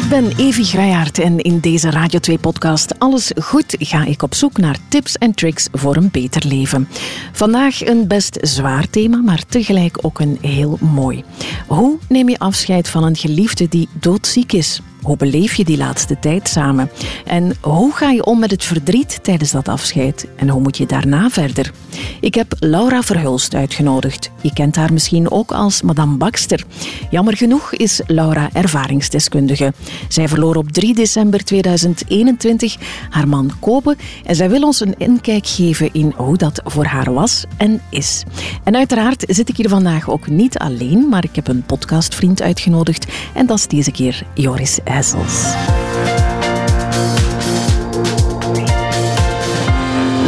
Ik ben Evi Grijaert en in deze Radio 2-podcast Alles Goed ga ik op zoek naar tips en tricks voor een beter leven. Vandaag een best zwaar thema, maar tegelijk ook een heel mooi. Hoe neem je afscheid van een geliefde die doodziek is? Hoe beleef je die laatste tijd samen? En hoe ga je om met het verdriet tijdens dat afscheid? En hoe moet je daarna verder? Ik heb Laura Verhulst uitgenodigd. Je kent haar misschien ook als Madame Baxter. Jammer genoeg is Laura ervaringsdeskundige. Zij verloor op 3 december 2021 haar man Kobe en zij wil ons een inkijk geven in hoe dat voor haar was en is. En uiteraard zit ik hier vandaag ook niet alleen, maar ik heb een podcastvriend uitgenodigd en dat is deze keer Joris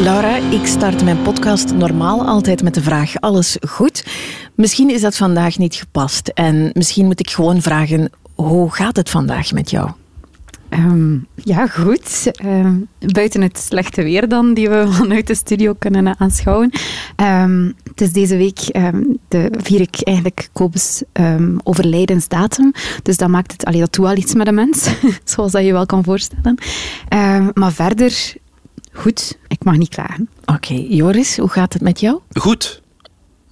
Laura, ik start mijn podcast normaal altijd met de vraag: alles goed? Misschien is dat vandaag niet gepast en misschien moet ik gewoon vragen: hoe gaat het vandaag met jou? Ehm, ja, goed. Ehm, buiten het slechte weer dan, die we vanuit de studio kunnen aanschouwen. Um, het is deze week de, vier ik eigenlijk Kobus overlijdensdatum. Dus dat maakt het, allee, dat doet wel iets met de mens, zoals dat je wel kan voorstellen. maar verder, goed. Ik mag niet klagen. Oké, Joris, hoe gaat het met jou? Goed.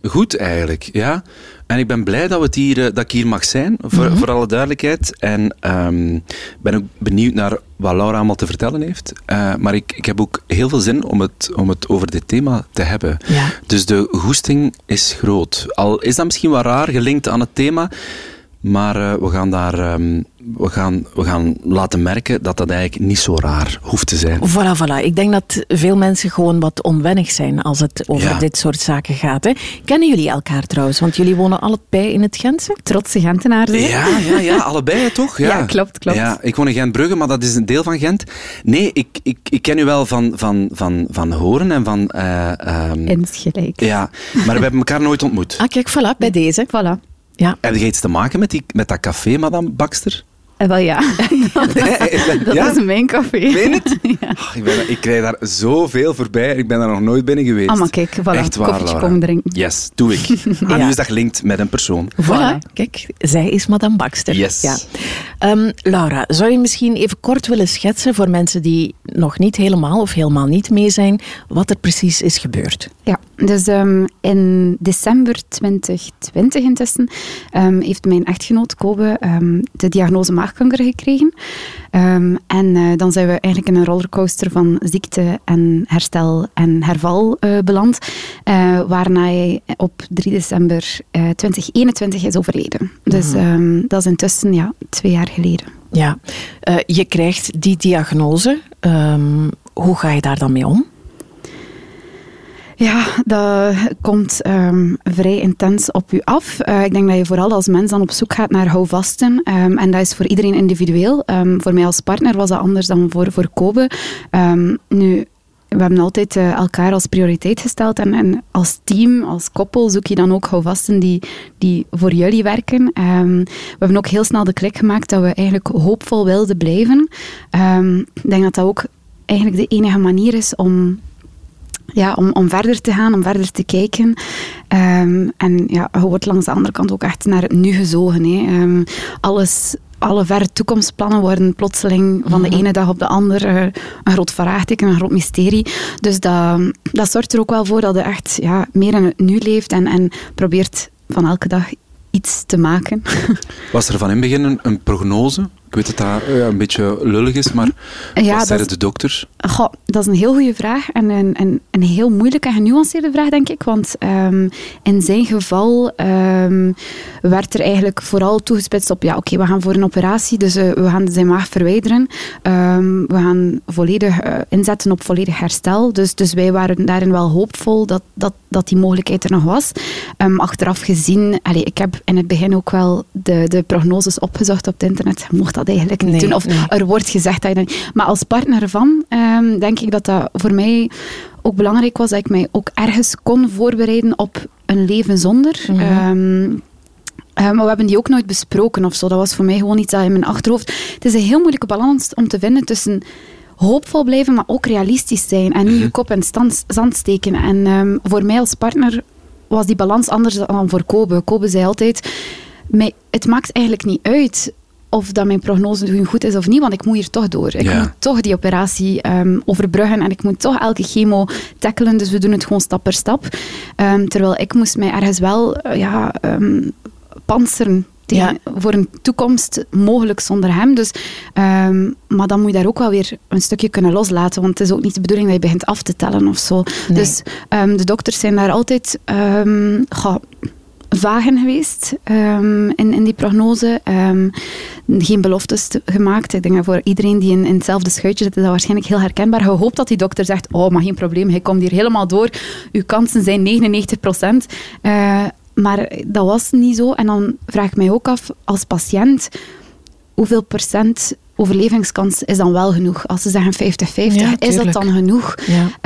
Goed eigenlijk, ja. En ik ben blij dat, we het hier, eh, dat ik hier mag zijn, voor, mhm. voor alle duidelijkheid. En um, ben ook benieuwd naar wat Laura allemaal te vertellen heeft. Uh, maar ik, ik heb ook heel veel zin om het, om het over dit thema te hebben. Ja. Dus de goesting is groot. Al is dat misschien wat raar, gelinkt aan het thema. Maar uh, we gaan daar um, we gaan, we gaan laten merken dat dat eigenlijk niet zo raar hoeft te zijn. Voilà, voilà. Ik denk dat veel mensen gewoon wat onwennig zijn als het over dit soort zaken gaat. Hè. Kennen jullie elkaar trouwens? Want jullie wonen allebei in het Gentse? Trotse Gentenaars. Ja, ja, ja, allebei toch? Ja. ja, klopt, klopt. Ja, ik woon in Gentbrugge, maar dat is een deel van Gent. Nee, ik, ik, ik ken u wel van, van, van, van horen en van... Uh, um, Ja, maar we hebben elkaar nooit ontmoet. Ah, kijk, voilà, bij deze. Voilà. Ja. Heb je iets te maken met, die, met dat café, madame Baxter? Eh, wel ja. dat ja? is mijn café. Weet het? ja. Oh, ik, ben, ik krijg daar zoveel voorbij. Ik ben daar nog nooit binnen geweest. Ah, maar kijk, voilà. Echt waar, Koffietje komen drinken. Yes, doe ik. En nu is dat gelinkt met een persoon. Voilà. Kijk, zij is madame Baxter. Yes. Ja. Um, Laura, zou je misschien even kort willen schetsen voor mensen die nog niet helemaal of helemaal niet mee zijn, wat er precies is gebeurd? Ja, dus um, in december 2020 intussen um, heeft mijn echtgenoot Kobe de diagnose maag maagkanker gekregen. Um, en uh, dan zijn we eigenlijk in een rollercoaster van ziekte en herstel en herval uh, beland. Uh, waarna hij op 3 december 2021 is overleden. Dus um, dat is intussen ja, twee jaar geleden. Ja, je krijgt die diagnose. Um, hoe ga je daar dan mee om? Ja, dat komt um, vrij intens op u af. Uh, ik denk dat je vooral als mens dan op zoek gaat naar houvasten. Um, en dat is voor iedereen individueel. Um, voor mij als partner was dat anders dan voor, voor Kobe. nu, we hebben altijd uh, elkaar als prioriteit gesteld. En, en, als team, als koppel, zoek je dan ook houvasten die, die voor jullie werken. we hebben ook heel snel de klik gemaakt dat we eigenlijk hoopvol wilden blijven. ik denk dat dat ook eigenlijk de enige manier is om ja, om, om verder te gaan, om verder te kijken. Ehm, en ja, je wordt langs de andere kant ook echt naar het nu gezogen. Hè. Ehm, alles, alle verre toekomstplannen worden plotseling van de mhm. ene dag op de andere een groot vraagteken, een groot mysterie. Dus dat, dat zorgt er ook wel voor dat je echt ja, meer in het nu leeft en, en probeert van elke dag iets te maken. Was er van in het begin een, een prognose? Ik weet dat dat een beetje lullig is, maar ja, wat zeiden de dokters? Goh, dat is een heel goede vraag en een, een, een heel moeilijke en genuanceerde vraag, denk ik. Want um, in zijn geval um, werd er eigenlijk vooral toegespitst op, ja oké, we gaan voor een operatie, dus uh, we gaan zijn maag verwijderen. Um, we gaan volledig uh, inzetten op volledig herstel. Dus, dus wij waren daarin wel hoopvol dat, dat, dat die mogelijkheid er nog was. achteraf gezien, allez, ik heb in het begin ook wel de, de prognoses opgezocht op het internet. Mocht dat eigenlijk niet doen. Of er wordt gezegd dat je dan... Maar als partner van, um, denk ik dat dat voor mij ook belangrijk was dat ik mij ook ergens kon voorbereiden op een leven zonder. Mhm. Ehm, eh, maar we hebben die ook nooit besproken of zo. Dat was voor mij gewoon iets dat in mijn achterhoofd... Het is een heel moeilijke balans om te vinden tussen hoopvol blijven, maar ook realistisch zijn. En niet mhm. je kop in stand, zand steken. En um, voor mij als partner was die balans anders dan voor Kobe. Kobe zei altijd... het maakt eigenlijk niet uit of dat mijn prognose goed is of niet, want ik moet hier toch door. Ik moet toch die operatie ehm, overbruggen en ik moet toch elke chemo tackelen, dus we doen het gewoon stap per stap. Ehm, terwijl ik moest mij ergens wel uh, ja, um, panseren ja. voor een toekomst mogelijk zonder hem. Dus, maar dan moet je daar ook wel weer een stukje kunnen loslaten, want het is ook niet de bedoeling dat je begint af te tellen of zo. Dus de dokters zijn daar altijd vagen geweest um, in, in die prognose. Um, geen beloftes gemaakt. Ik denk dat voor iedereen die in, in hetzelfde schuitje zit, is dat waarschijnlijk heel herkenbaar. Je hoopt dat die dokter zegt, oh, maar geen probleem, hij komt hier helemaal door. Uw kansen zijn 99 procent. Uh, maar dat was niet zo. En dan vraag ik mij ook af, als patiënt, hoeveel procent overlevingskans is dan wel genoeg. Als ze zeggen 50-50, is dat dan genoeg?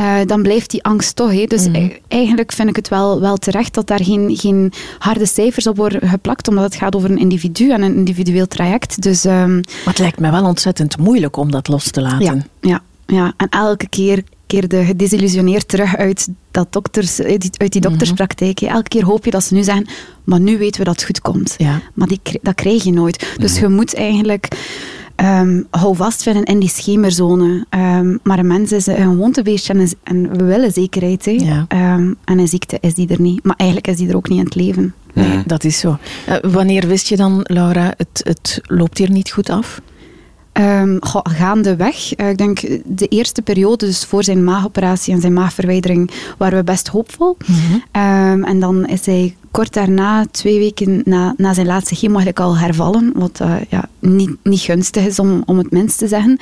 Uh, dan blijft die angst toch. Hè? Dus mm. eigenlijk vind ik het wel, wel terecht dat daar geen, geen harde cijfers op worden geplakt, omdat het gaat over een individu en een individueel traject. Dus, um... Maar het lijkt me wel ontzettend moeilijk om dat los te laten. Ja, ja, ja. en elke keer keerde gedesillusioneerd terug uit, dat dokters, uit, die, uit die mhm. dokterspraktijk. Elke keer hoop je dat ze nu zeggen, maar nu weten we dat het goed komt. Ja. Maar die, dat krijg je nooit. Dus mhm. je moet eigenlijk Um, hou vast vinden in die schemerzone. Um, maar een mens is een gewoontebeestje en, en we willen zekerheid. Hè. Um, en een ziekte is die er niet. Maar eigenlijk is die er ook niet in het leven. Nee, dat is zo. Uh, wanneer wist je dan, Laura, het, het loopt hier niet goed af? Um, gaandeweg, uh, ik denk de eerste periode, dus voor zijn maagoperatie en zijn maagverwijdering, waren we best hoopvol. Mm en dan is hij kort daarna, twee weken na, na zijn laatste chemo, eigenlijk al hervallen. Wat uh, ja, niet, niet gunstig is, om, om het minst te zeggen.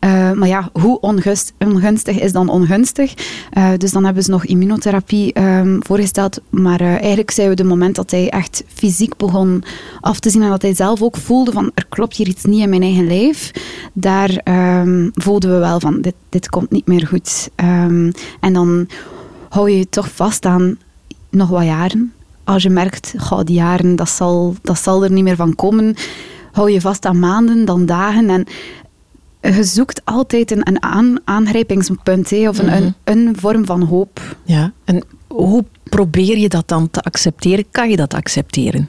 Uh, maar ja, hoe ongust, ongunstig is dan ongunstig? Uh, dus dan hebben ze nog immunotherapie um, voorgesteld. Maar eigenlijk zijn we de moment dat hij echt fysiek begon af te zien en dat hij zelf ook voelde van er klopt hier iets niet in mijn eigen lijf. Daar um, voelden we wel van dit, dit komt niet meer goed. Um, en dan hou je je toch vast aan nog wat jaren als je merkt, goh, die jaren, dat zal, dat zal er niet meer van komen, hou je vast aan maanden, dan dagen. En je zoekt altijd een, een aan, aangrijpingspunt, of een, mhm. een, vorm van hoop. Ja, en hoe probeer je dat dan te accepteren? Kan je dat accepteren?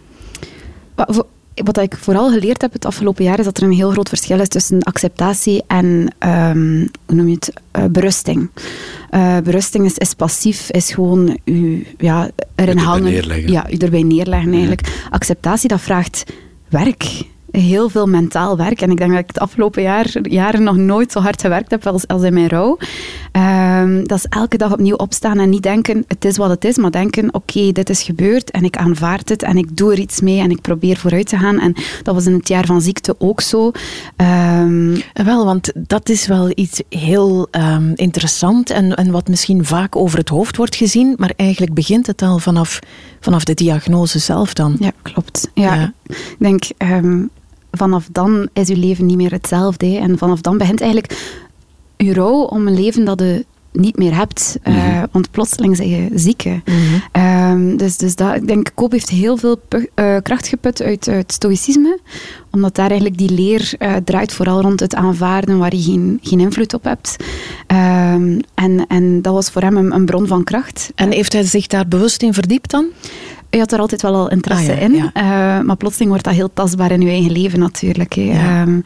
Wat ik vooral geleerd heb het afgelopen jaar is dat er een heel groot verschil is tussen acceptatie en um, hoe noem je het, uh, berusting. Uh, berusting is, is, passief, is gewoon u, ja, erin hangen. Ja, u erbij neerleggen eigenlijk. Acceptatie, dat vraagt werk heel veel mentaal werk. En ik denk dat ik het afgelopen jaar, jaren nog nooit zo hard gewerkt heb als, als in mijn rouw. Um, dat is elke dag opnieuw opstaan en niet denken, het is wat het is, maar denken, oké, dit is gebeurd en ik aanvaard het en ik doe er iets mee en ik probeer vooruit te gaan. En dat was in het jaar van ziekte ook zo. Um, wel, want dat is wel iets heel um, interessant en, en wat misschien vaak over het hoofd wordt gezien, maar eigenlijk begint het al vanaf, vanaf de diagnose zelf dan. Ja, klopt. Ja, ja. ik denk vanaf dan is uw leven niet meer hetzelfde. En vanaf dan begint eigenlijk uw rouw om een leven dat je niet meer hebt. Mm want plotseling zijn je zieke. Mhm. Ehm, dus dus dat, ik denk, Koop heeft heel veel uh, kracht geput uit, uit stoïcisme. Omdat daar eigenlijk die leer uh, draait vooral rond het aanvaarden waar je geen, geen invloed op hebt. Um, en, en dat was voor hem een, een, bron van kracht. En heeft hij zich daar bewust in verdiept dan? Je had er altijd wel al interesse ah, in. Uh, maar plotseling wordt dat heel tastbaar in je eigen leven natuurlijk. Hè. Ja. Um,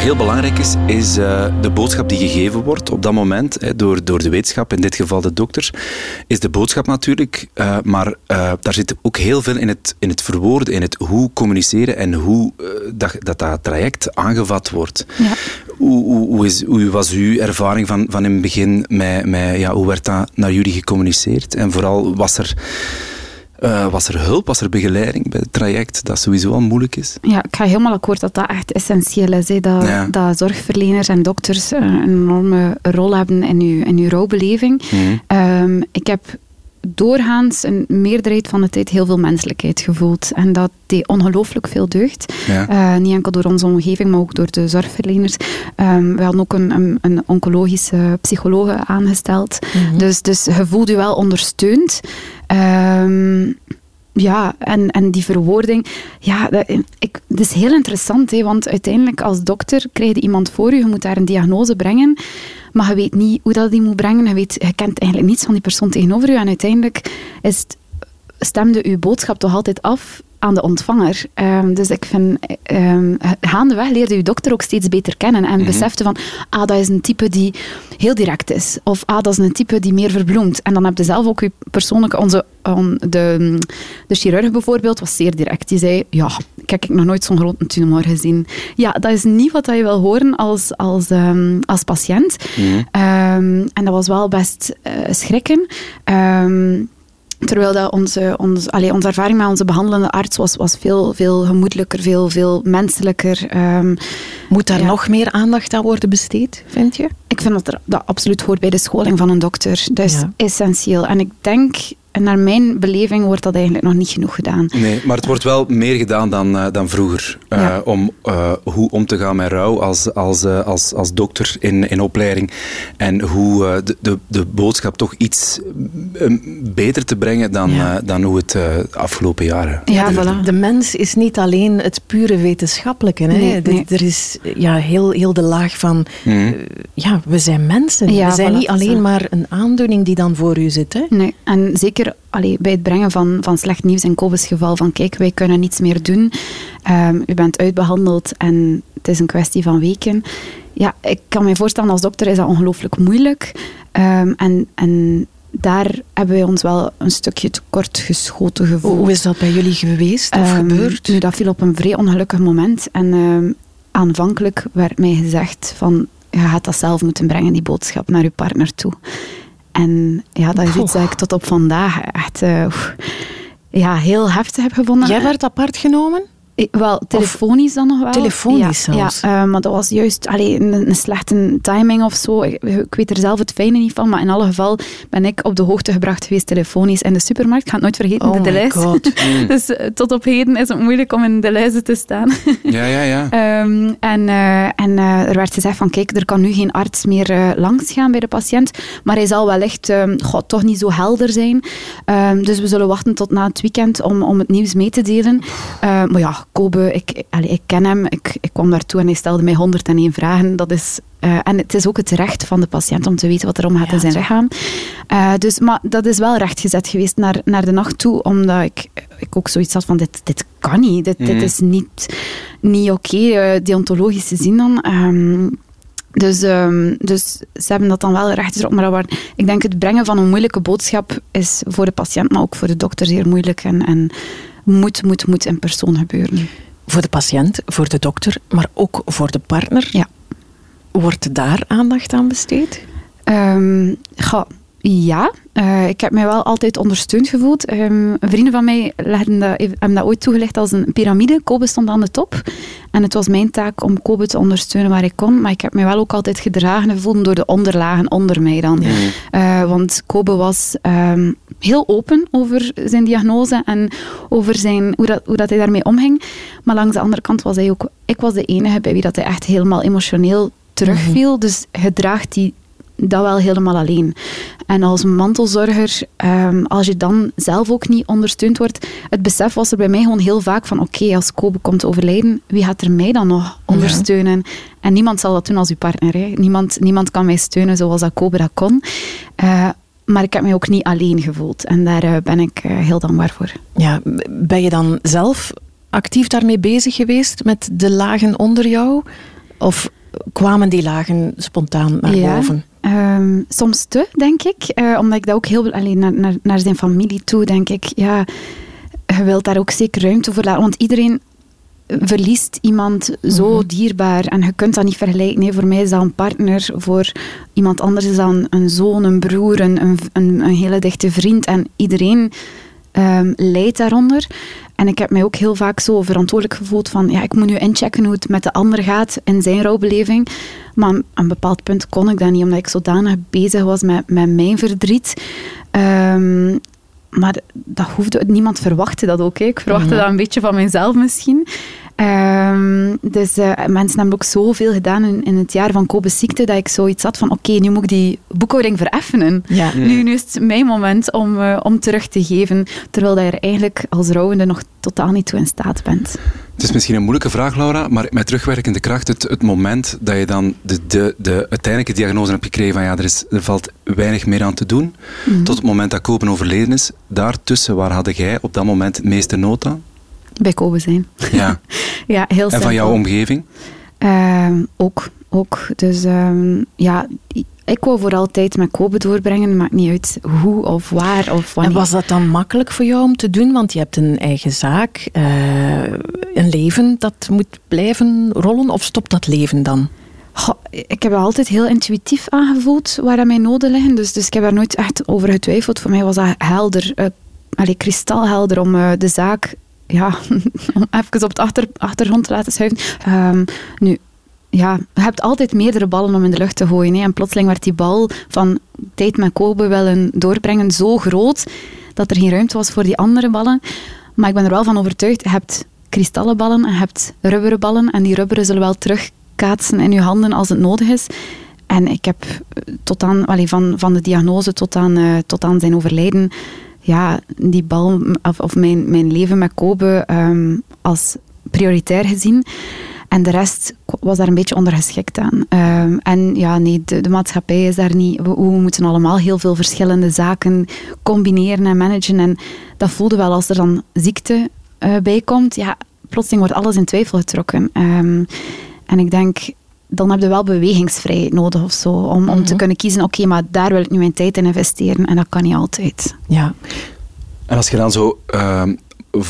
heel belangrijk is, is uh, de boodschap die gegeven wordt op dat moment hè, door, door de wetenschap, in dit geval de dokters, is de boodschap natuurlijk, uh, maar uh, daar zit ook heel veel in het, in het verwoorden, in het hoe communiceren en hoe dat, dat, dat traject aangevat wordt. Ja. Hoe, hoe, hoe, is, hoe was uw ervaring van, van in het begin met, met ja, hoe werd dat naar jullie gecommuniceerd? En vooral was er uh, was er hulp, was er begeleiding bij het traject, dat sowieso al moeilijk is? Ja, ik ga helemaal akkoord dat dat echt essentieel is. Dat, dat zorgverleners en dokters een enorme rol hebben in uw, in uw rouwbeleving. Mhm. Um, ik heb doorgaans een meerderheid van de tijd heel veel menselijkheid gevoeld. En dat deed ongelooflijk veel deugd. Uh, niet enkel door onze omgeving, maar ook door de zorgverleners. Um, we hadden ook een, een, een oncologische psycholoog aangesteld. Mhm. dus, dus je voelt je wel ondersteund. Um, ja, en, en die verwoording. Ja, dat, ik, dat is heel interessant, hè, want uiteindelijk als dokter krijg je iemand voor je, je moet daar een diagnose brengen, maar je weet niet hoe dat die moet brengen, je, weet, je kent eigenlijk niets van die persoon tegenover je en uiteindelijk is het stemde uw boodschap toch altijd af aan de ontvanger. Ehm, dus ik vind, um, gaandeweg leerde uw dokter ook steeds beter kennen en mm besefte van, ah, dat is een type die heel direct is. Of ah, dat is een type die meer verbloemt. En dan heb je zelf ook je persoonlijke, onze, de, de chirurg bijvoorbeeld, was zeer direct. Die zei, ja, kijk, ik nog nooit zo'n grote tumor gezien. Ja, dat is niet wat je wil horen als, als, um, als patiënt. Mhm. en dat was wel best uh, schrikken. Terwijl dat onze, onze, allez, onze ervaring met onze behandelende arts was, was veel, veel gemoedelijker, veel, veel menselijker. Um, Moet daar nog meer aandacht aan worden besteed, vind je? Ik vind dat er, dat absoluut hoort bij de scholing van een dokter. Dat is essentieel. En ik denk en naar mijn beleving wordt dat eigenlijk nog niet genoeg gedaan. Nee, maar het wordt wel meer gedaan dan, uh, dan vroeger. Uh, om uh, hoe om te gaan met rouw als, als, als, als dokter in, in opleiding. En hoe de, de, de boodschap toch iets beter te brengen dan, ja. dan hoe het afgelopen jaren. Ja, voilà. De mens is niet alleen het pure wetenschappelijke. Hè? Nee, nee. Er is ja, heel, heel de laag van... Mm. ja, we zijn mensen. Ja, we zijn voilà, niet alleen maar een aandoening die dan voor u zit. Hè? Nee, en zeker allee, bij het brengen van, van slecht nieuws in Kobus geval van kijk, wij kunnen niets meer doen. Um, u bent uitbehandeld en het is een kwestie van weken. Ja, ik kan me voorstellen als dokter is dat ongelooflijk moeilijk. Um, en, en daar hebben wij ons wel een stukje tekort geschoten gevoeld. Hoe is dat bij jullie geweest of um, gebeurd? Nu, dat viel op een vrij ongelukkig moment. En aanvankelijk werd mij gezegd van je gaat dat zelf moeten brengen, die boodschap, naar je partner toe. En ja, dat is iets dat ik tot op vandaag echt uh, ja, heel heftig heb gevonden. Jij werd apart genomen? Wel, telefonisch dan nog wel. Telefonisch ja, zelfs? Ja, uh, maar dat was juist allee, een, een, slechte timing of zo. Ik, ik, weet er zelf het fijne niet van, maar in alle geval ben ik op de hoogte gebracht geweest telefonisch in de supermarkt. Ik ga het nooit vergeten, oh de lijst. Mm. dus uh, tot op heden is het moeilijk om in de lijsten te staan. ja, ja, ja. Um, en uh, en er werd gezegd van, kijk, er kan nu geen arts meer langs gaan bij de patiënt, maar hij zal wellicht um, God, toch niet zo helder zijn. Um, dus we zullen wachten tot na het weekend om, om het nieuws mee te delen. maar ja, Kobe, ik, allee, ik ken hem, ik, ik kwam daartoe en hij stelde mij 101 vragen. Dat is, uh, en het is ook het recht van de patiënt om te weten wat er omgaat ja, in zijn lichaam. Uh, dus, maar dat is wel rechtgezet geweest naar, naar de nacht toe, omdat ik, ik ook zoiets had van, dit, dit kan niet, dit, mm. dit is niet, niet oké, okay, uh, deontologisch gezien dan. Um, dus, um, dus ze hebben dat dan wel recht Maar waar, ik denk het brengen van een moeilijke boodschap is voor de patiënt, maar ook voor de dokter zeer moeilijk. En, en moet, moet, moet in persoon gebeuren. Voor de patiënt, voor de dokter, maar ook voor de partner. Ja. Wordt daar aandacht aan besteed? Um, ga, ja, uh, ik heb mij wel altijd ondersteund gevoeld. Um, vrienden van mij legden dat, hebben dat ooit toegelegd als een piramide. Kobe stond aan de top. En het was mijn taak om Kobe te ondersteunen waar ik kon. Maar ik heb mij wel ook altijd gedragen gevoeld door de onderlagen onder mij dan. Ja. Uh, want Kobe was um, heel open over zijn diagnose en over zijn, hoe, dat, hoe dat hij daarmee omging. Maar langs de andere kant was hij ook... Ik was de enige bij wie dat hij echt helemaal emotioneel terugviel. -hmm. Dus je draagt die dat wel helemaal alleen. En als mantelzorger, um, als je dan zelf ook niet ondersteund wordt, het besef was er bij mij gewoon heel vaak van oké, als Kobe komt overlijden, wie gaat er mij dan nog ondersteunen? Ja. En niemand zal dat doen als uw partner. Hè. Niemand, niemand kan mij steunen zoals dat Kobe dat kon. Uh, maar ik heb mij ook niet alleen gevoeld. En daar uh, ben ik uh, heel dankbaar voor. Ja, ben je dan zelf actief daarmee bezig geweest met de lagen onder jou? Of kwamen die lagen spontaan naar ja. boven? Um, soms te, denk ik. Uh, omdat ik dat ook heel... Alleen naar, naar, naar zijn familie toe, denk ik. Ja, je wilt daar ook zeker ruimte voor laten. Want iedereen verliest iemand zo mm -hmm. dierbaar. En je kunt dat niet vergelijken. Nee, voor mij is dat een partner. Voor iemand anders is dat een, een zoon, een broer, een, een, een, hele dichte vriend. En iedereen um, lijdt daaronder. En ik heb mij ook heel vaak zo verantwoordelijk gevoeld van ja, ik moet nu inchecken hoe het met de ander gaat in zijn rouwbeleving. Maar aan een bepaald punt kon ik dat niet, omdat ik zodanig bezig was met, met mijn verdriet. Um, maar dat hoefde, niemand verwachtte dat ook. Hè. Ik verwachtte mm -hmm. dat een beetje van mezelf misschien. Ehm, dus uh, mensen hebben ook zoveel gedaan in, in, het jaar van Kobe's ziekte, dat ik zoiets had van, oké, nu moet ik die boekhouding vereffenen. Ja. Nu, nu is het mijn moment om, uh, om terug te geven, terwijl je er eigenlijk als rouwende nog totaal niet toe in staat bent. Het is misschien een moeilijke vraag, Laura, maar met terugwerkende kracht, het, het moment dat je dan de, de, de uiteindelijke diagnose hebt gekregen van ja, er, is, er valt weinig meer aan te doen, mm tot het moment dat Kopen overleden is, daartussen, waar had jij op dat moment het meeste nood aan? Bij Kobe zijn. Ja. ja, heel En van jouw omgeving? Uh, ook, ook. Dus um, ja, ik wou voor altijd met Kobe doorbrengen, maakt niet uit hoe of waar of wanneer. En was dat dan makkelijk voor jou om te doen? Want je hebt een eigen zaak, uh, een leven dat moet blijven rollen, of stopt dat leven dan? Goh, ik heb altijd heel intuïtief aangevoeld waar mijn noden liggen, dus, dus ik heb daar nooit echt over getwijfeld. Voor mij was dat helder, uh, allee, kristalhelder om uh, de zaak ja, om even op het achter, achtergrond te laten schuiven. Um, nu, ja, je hebt altijd meerdere ballen om in de lucht te gooien. Hè. En plotseling werd die bal van tijd met Kobe willen doorbrengen zo groot dat er geen ruimte was voor die andere ballen. Maar ik ben er wel van overtuigd, je hebt kristallen ballen en je hebt rubberen ballen. En die rubberen zullen wel terugkaatsen in je handen als het nodig is. En ik heb tot aan, van, van de diagnose tot aan, uh, tot aan zijn overlijden ja, die bal of, mijn, mijn leven met Kobe um, als prioritair gezien. En de rest was daar een beetje ondergeschikt aan. Um, en ja, nee, de, maatschappij is daar niet. We, we, moeten allemaal heel veel verschillende zaken combineren en managen. En dat voelde wel als er dan ziekte uh, bij komt. Ja, plotseling wordt alles in twijfel getrokken. Um, en ik denk, dan heb je wel bewegingsvrijheid nodig of zo. Om, om te mhm. kunnen kiezen, oké, maar daar wil ik nu mijn tijd in investeren. En dat kan niet altijd. Ja. En als je dan zo, uh,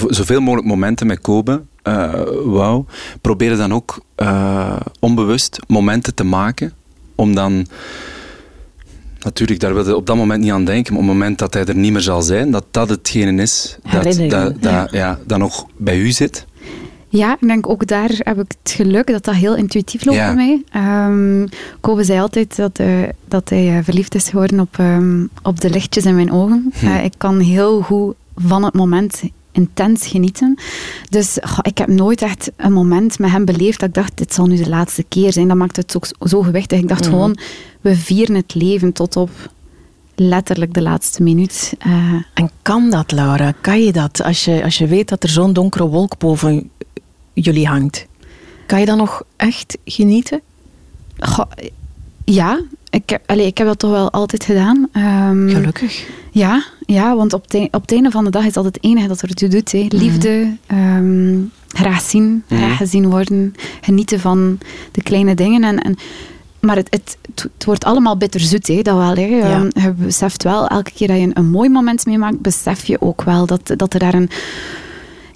zoveel mogelijk momenten met Kobe uh, wou, probeer dan ook uh, onbewust momenten te maken om dan... Natuurlijk, daar wil je op dat moment niet aan denken, maar op het moment dat hij er niet meer zal zijn, dat dat hetgene is dat, dat, dat, ja, dat nog bij u zit. Ja, ik denk ook daar heb ik het geluk dat dat heel intuïtief loopt bij mij. Um, Kobe zei altijd dat, uh, dat hij uh, verliefd is geworden op, um, op de lichtjes in mijn ogen. Hm. Uh, ik kan heel goed van het moment intens genieten. Dus goh, ik heb nooit echt een moment met hem beleefd dat ik dacht, dit zal nu de laatste keer zijn. Dat maakt het ook zo gewichtig. Ik dacht mm. gewoon, we vieren het leven tot op letterlijk de laatste minuut. En kan dat, Laura? Kan je dat? Als je, als je weet dat er zo'n donkere wolk boven jullie hangt. Kan je dan nog echt genieten? Goh, ja, ik, allez, ik heb dat toch wel altijd gedaan. Um, Gelukkig. Ja, ja want op, te, op het einde van de dag is dat het enige dat er toe doet. Hè. Liefde, um, graag zien, mhm. graag gezien worden, genieten van de kleine dingen. En, en, maar het, het, het wordt allemaal bitterzoet, hè, dat wel. Hè. Ja. Um, je beseft wel, elke keer dat je een, een mooi moment meemaakt, besef je ook wel dat, dat er daar een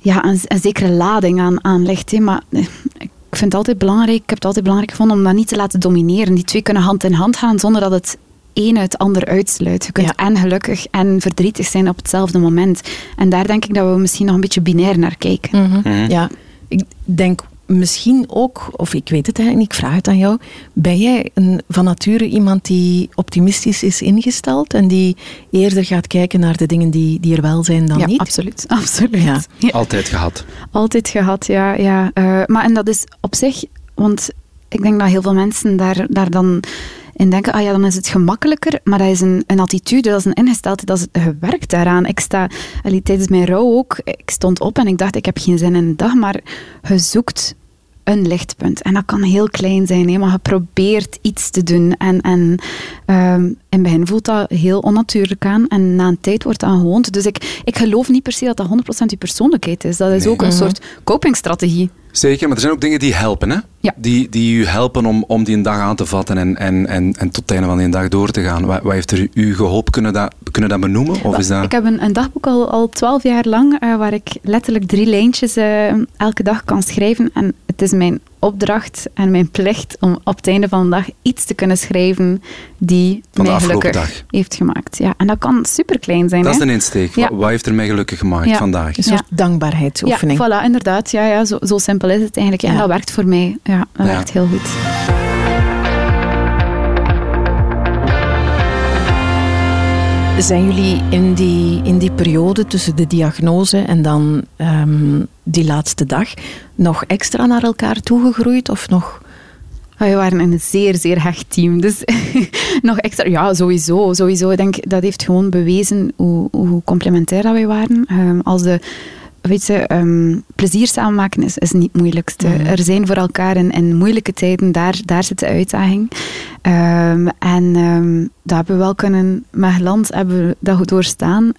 ja, een, een zekere lading aan, aan ligt. Hè. Maar eh, ik vind het altijd belangrijk, ik heb het altijd belangrijk gevonden om dat niet te laten domineren. Die twee kunnen hand in hand gaan zonder dat het een uit het ander uitsluit. Je kunt en gelukkig en verdrietig zijn op hetzelfde moment. En daar denk ik dat we misschien nog een beetje binair naar kijken. Mhm. Mhm. Ja, ik denk misschien ook, of ik weet het eigenlijk niet, ik vraag het aan jou. Ben jij een, van nature iemand die optimistisch is ingesteld en die eerder gaat kijken naar de dingen die, die er wel zijn dan ja, niet? Absoluut, absoluut. Ja. Altijd gehad. Altijd gehad, ja. ja. Uh, maar en dat is op zich, want ik denk dat heel veel mensen daar, daar dan en denken, ah ja, dan is het gemakkelijker. Maar dat is een, een attitude, dat is een ingesteldheid, dat is gewerkt daaraan. Ik sta, allee, tijdens mijn rouw ook, ik stond op en ik dacht, ik heb geen zin in de dag, maar je zoekt een lichtpunt. En dat kan heel klein zijn, hè, maar je probeert iets te doen. En, en um, in het begin voelt dat heel onnatuurlijk aan. En na een tijd wordt dat gewoond. Dus ik, ik geloof niet per se dat dat 100% je persoonlijkheid is. Dat is ook een mhm. soort copingstrategie. Zeker, maar er zijn ook dingen die helpen, hè? Ja. Die, die u helpen om, om die een dag aan te vatten en, en, en, en tot het einde van die dag door te gaan. Wat, wat heeft er u geholpen? Kunnen dat, kunnen dat benoemen? Of is dat... Ik heb een, een dagboek al, al 12 jaar lang, uh, waar ik letterlijk drie lijntjes uh, elke dag kan schrijven. En het is mijn opdracht en mijn plicht om op het einde van de dag iets te kunnen schrijven die mij gelukkig dag. heeft gemaakt. Ja, en dat kan super klein zijn. Dat is een insteek. Ja. Wat heeft er mij gelukkig gemaakt ja. vandaag? Een soort dankbaarheidsoefening. Ja, voilà, inderdaad. Ja, ja, zo, zo simpel is het eigenlijk. En dat werkt voor mij. Ja, dat werkt heel goed. Zijn jullie in die, in die periode tussen de diagnose en dan ehm, die laatste dag nog extra naar elkaar toegegroeid of nog... We waren een zeer, zeer hecht team. Dus nog extra... Ja, sowieso. sowieso. Ik denk, dat heeft gewoon bewezen hoe, hoe complementair dat wij waren. Um, als de weet je, um, plezier samen maken is, is niet het moeilijkste. Mm. Er zijn voor elkaar in, in, moeilijke tijden, daar, daar zit de uitdaging. Um, en um, dat hebben we wel kunnen, met land hebben we dat goed doorstaan.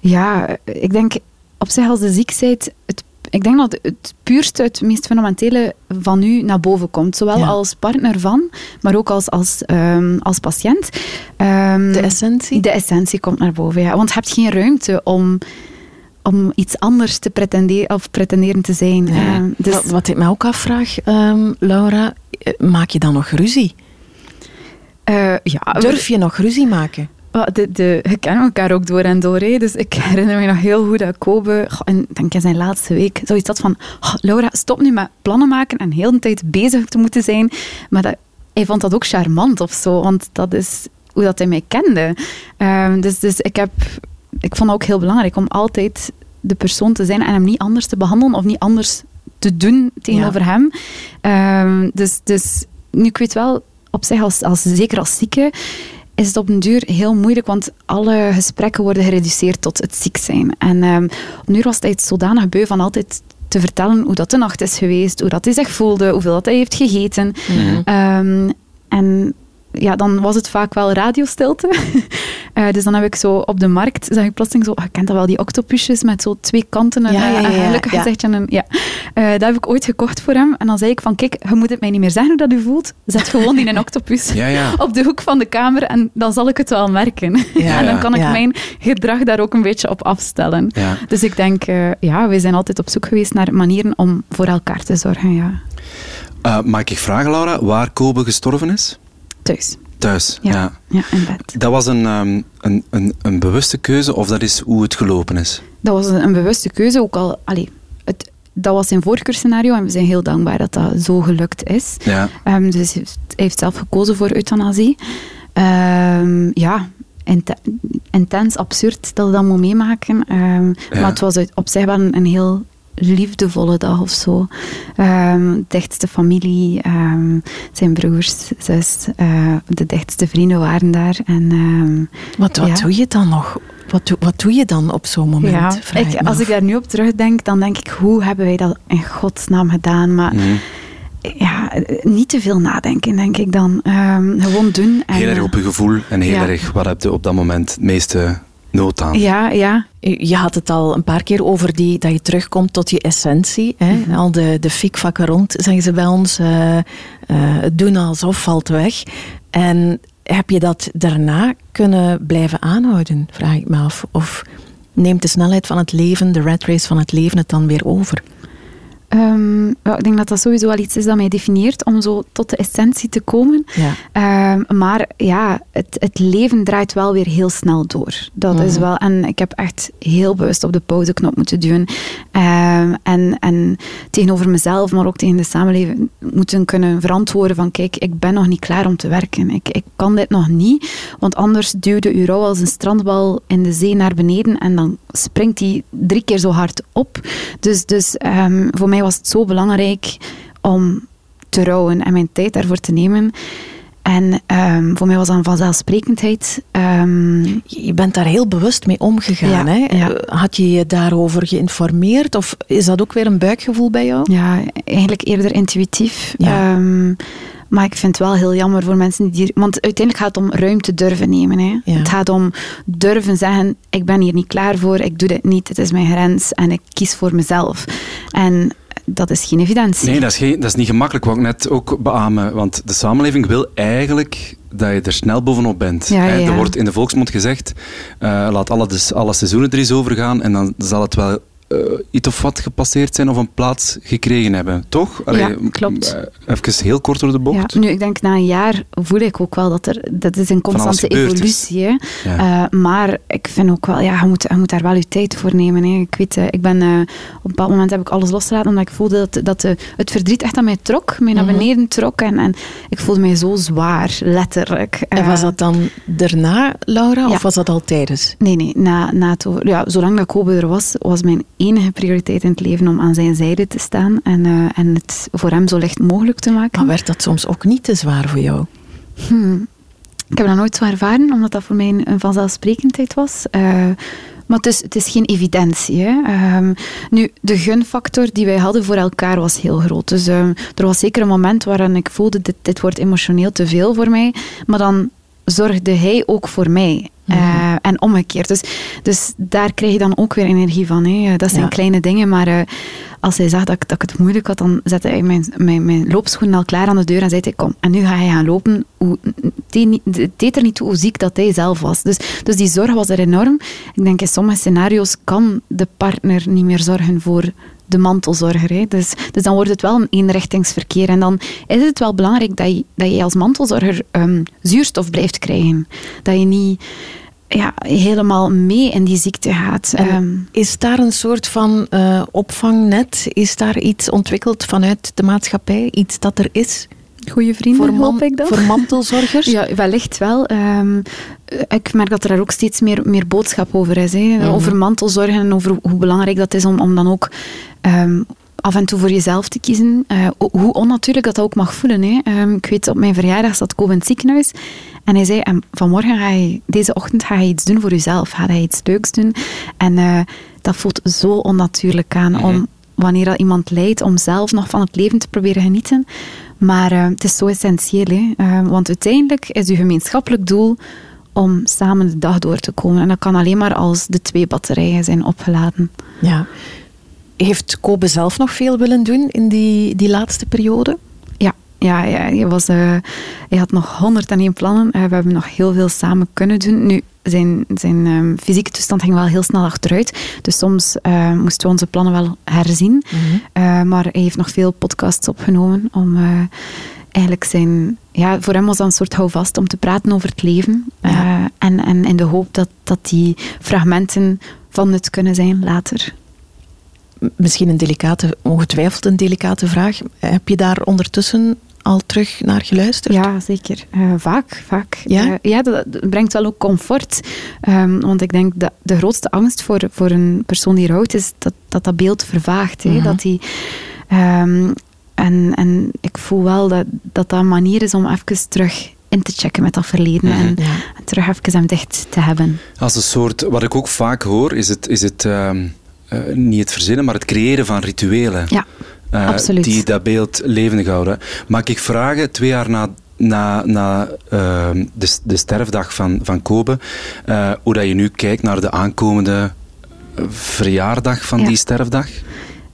ja, ik denk op zich als de ziekheid, het, ik denk dat het puurste, het meest fundamentele van u naar boven komt. Zowel ja. als partner van, maar ook als, als, als patiënt. de essentie? De essentie komt naar boven, ja. Want je hebt geen ruimte om om iets anders te pretenderen, of pretenderen te zijn. Ja. Uh, dus wat, wat, ik me ook afvraag, um, Laura, eh, maak je dan nog ruzie? Uh, ja, Durf je nog ruzie maken? De, de, we kennen elkaar ook door en door. Hè. Dus ik herinner me nog heel goed dat Kobe, en denk in zijn laatste week, zoiets had van: oh, Laura, stop nu met plannen maken en heel de tijd bezig te moeten zijn. Maar dat, hij vond dat ook charmant of zo, want dat is hoe dat hij mij kende. Um, dus, dus ik heb ik vond het ook heel belangrijk om altijd de persoon te zijn en hem niet anders te behandelen of niet anders te doen tegenover hem. Um, dus, dus nu, ik weet wel, op zich, als, als, zeker als zieke, is het op een duur heel moeilijk, want alle gesprekken worden gereduceerd tot het ziek zijn. En um, een was hij zodanig beu van altijd te vertellen hoe dat de nacht is geweest, hoe dat hij zich voelde, hoeveel dat hij heeft gegeten. Mm um, en ja, dan was het vaak wel radiostilte. uh, dus dan heb ik zo op de markt, zag ik plotseling zo, je kent dat wel, die octopusjes met zo twee kanten en ja, ja, ja, ja, gelukkig ja. gezegd. En ja. Uh, dat heb ik ooit gekocht voor hem. En dan zei ik van, kijk, je moet het mij niet meer zeggen hoe dat u voelt. Zet gewoon die een octopus op de hoek van de kamer en dan zal ik het wel merken. en dan kan ik mijn gedrag daar ook een beetje op afstellen. Dus ik denk, uh, ja, wij zijn altijd op zoek geweest naar manieren om voor elkaar te zorgen, ja. mag ik vragen, Laura, waar Kobe gestorven is? Thuis. Thuis, ja. Ja, in bed. Dat was een, um, een, een, een, bewuste keuze of dat is hoe het gelopen is? Dat was een, een bewuste keuze, ook al... Allee, het, dat was zijn voorkeurscenario en we zijn heel dankbaar dat dat zo gelukt is. Ja. Um, dus hij heeft zelf gekozen voor euthanasie. Um, ja, intens absurd dat we dat moet meemaken. Ja. Maar het was op zich wel een heel liefdevolle dag of zo. Um, dichtste familie, um, zijn broers, zus, uh, de dichtste vrienden waren daar. En, um, wat wat ja. doe je dan nog? Wat, doe, wat doe je dan op zo'n moment? Ja, ik, als ik daar nu op terugdenk, dan denk ik, hoe hebben wij dat in godsnaam gedaan? Maar mm. ja, niet te veel nadenken, denk ik dan. gewoon doen. En, heel erg op je gevoel en heel ja. erg, wat heb je op dat moment het meeste nood aan. Ja, ja. Je had het al een paar keer over die, dat je terugkomt tot je essentie. Hè? Mm -hmm. Al de, de fikvakken rond, zeggen ze bij ons. Uh, uh, doen alsof valt weg. En heb je dat daarna kunnen blijven aanhouden, vraag ik me af. Of neemt de snelheid van het leven, de rat race van het leven, het dan weer over? Um, ik denk dat dat sowieso wel iets is dat mij definieert om zo tot de essentie te komen. Ja. Um, maar ja, het, het, leven draait wel weer heel snel door. Dat mm. is mhm. wel, en ik heb echt heel bewust op de pauzeknop moeten duwen. Um, en, en tegenover mezelf, maar ook tegen de samenleving moeten kunnen verantwoorden van kijk, ik ben nog niet klaar om te werken. Ik, ik kan dit nog niet, want anders duwde u rouw als een strandbal in de zee naar beneden en dan springt hij drie keer zo hard op. Dus, dus voor mij mij was het zo belangrijk om te rouwen en mijn tijd daarvoor te nemen. En um, voor mij was dat een vanzelfsprekendheid. Um, je bent daar heel bewust mee omgegaan. Ja, hè? Ja. Had je je daarover geïnformeerd? Of is dat ook weer een buikgevoel bij jou? Ja, eigenlijk eerder intuïtief. Ja. Um, maar ik vind het wel heel jammer voor mensen die... Want uiteindelijk gaat het om ruimte durven nemen. Hè. Ja. Het gaat om durven zeggen, ik ben hier niet klaar voor, ik doe dit niet, het is mijn grens en ik kies voor mezelf. En dat is geen evidentie. Nee, dat is, geen, dat is niet gemakkelijk, wat ik net ook beamen. Want de samenleving wil eigenlijk dat je er snel bovenop bent. Ja, ja. Er wordt in de volksmond gezegd, uh, laat alle, alle seizoenen er eens over gaan en dan zal het wel uh, iets of wat gepasseerd zijn of een plaats gekregen hebben, toch? Allee, ja, klopt. Uh, even heel kort door de bocht. Ja, nu, ik denk na een jaar voel ik ook wel dat er... Dat is een constante evolutie, ja. uh, maar ik vind ook wel... Ja, je moet, je moet daar wel je tijd voor nemen. Hè. Ik weet, ik ben... op een bepaald moment heb ik alles losgelaten, omdat ik voelde dat, dat het verdriet echt aan mij trok, mij naar mhm. beneden trok. En, en ik voelde mij zo zwaar, letterlijk. En was dat dan daarna, Laura, of was dat al tijdens? Nee, nee. Na, na het, ja, zolang dat Kobe er was, was mijn enige prioriteit in het leven om aan zijn zijde te staan en, uh, en het voor hem zo licht mogelijk te maken. Maar werd dat soms ook niet te zwaar voor jou? Hmm. Ik heb dat nooit zo ervaren, omdat dat voor mij een, vanzelfsprekendheid was. Uh, maar het is, het is geen evidentie. Hè. Um, nu, de gunfactor die wij hadden voor elkaar was heel groot. Dus um, er was zeker een moment waarin ik voelde, dit, dit wordt emotioneel te veel voor mij. Maar dan zorgde hij ook voor mij. Uh, en omgekeerd. Dus, dus daar krijg je dan ook weer energie van. Hè. Dat zijn kleine dingen, maar uh, als hij zag dat ik, dat ik het moeilijk had, dan zette hij mijn, mijn, mijn loopschoenen al klaar aan de deur en zei hij, kom, en nu ga je gaan lopen. Het deed er niet toe hoe ziek dat hij zelf was. Dus, dus die zorg was er enorm. Ik denk, in sommige scenario's kan de partner niet meer zorgen voor de mantelzorger. Hè. Dus, dus dan wordt het wel een eenrichtingsverkeer. En dan is het wel belangrijk dat je, dat je als mantelzorger um, zuurstof blijft krijgen. Dat je niet ja, helemaal mee in die ziekte gaat. Ehm, is daar een soort van uh, opvangnet? Is daar iets ontwikkeld vanuit de maatschappij? Iets dat er is? Goede vrienden, voor hoop ik dat. Voor mantelzorgers? ja, wellicht wel. Um, ik merk dat er daar ook steeds meer, meer boodschap over is. Hè. Mhm. Over mantelzorgen en over hoe belangrijk dat is om, om dan ook um, af en toe voor jezelf te kiezen. Uh, hoe onnatuurlijk dat, dat ook mag voelen. Hè. Um, ik weet, op mijn verjaardag zat Kobe in het ziekenhuis. En hij zei, vanmorgen ga je, deze ochtend ga je iets doen voor jezelf. Ga je iets leuks doen. En uh, dat voelt zo onnatuurlijk aan. Om, mhm. wanneer dat iemand lijdt, om zelf nog van het leven te proberen genieten. Maar uh, het is zo essentieel. Uh, want uiteindelijk is uw gemeenschappelijk doel om samen de dag door te komen. En dat kan alleen maar als de twee batterijen zijn opgeladen. Ja. Heeft Kobe zelf nog veel willen doen in die, die laatste periode? Ja, ja, hij, was, uh, hij had nog 101 plannen. we hebben nog heel veel samen kunnen doen. Nu, zijn, zijn um, fysieke toestand ging wel heel snel achteruit. Dus soms uh, moesten we onze plannen wel herzien. Mm -hmm. maar hij heeft nog veel podcasts opgenomen om eigenlijk zijn... Ja, voor hem was dat een soort houvast om te praten over het leven. Ja. en, en in de hoop dat, dat die fragmenten van het kunnen zijn later misschien een delicate, ongetwijfeld een delicate vraag. Heb je daar ondertussen al terug naar geluisterd? Ja, zeker. Uh, vaak, vaak. Ja? Uh, ja, dat, brengt wel ook comfort. Um, want ik denk dat de grootste angst voor, voor een persoon die rouwt is dat dat, dat beeld vervaagt. -hmm. Dat die, um, en, en ik voel wel dat, dat dat een manier is om even terug in te checken met dat verleden mm -hmm. en, ja. en, terug even hem dicht te hebben. Als een soort, wat ik ook vaak hoor, is het, is het um, uh, niet het verzinnen, maar het creëren van rituelen. Ja. Uh, die dat beeld levendig houden. Mag ik vragen, twee jaar na, na, na uh, de, de sterfdag van, van Kobe, uh, hoe dat je nu kijkt naar de aankomende verjaardag van ja. die sterfdag?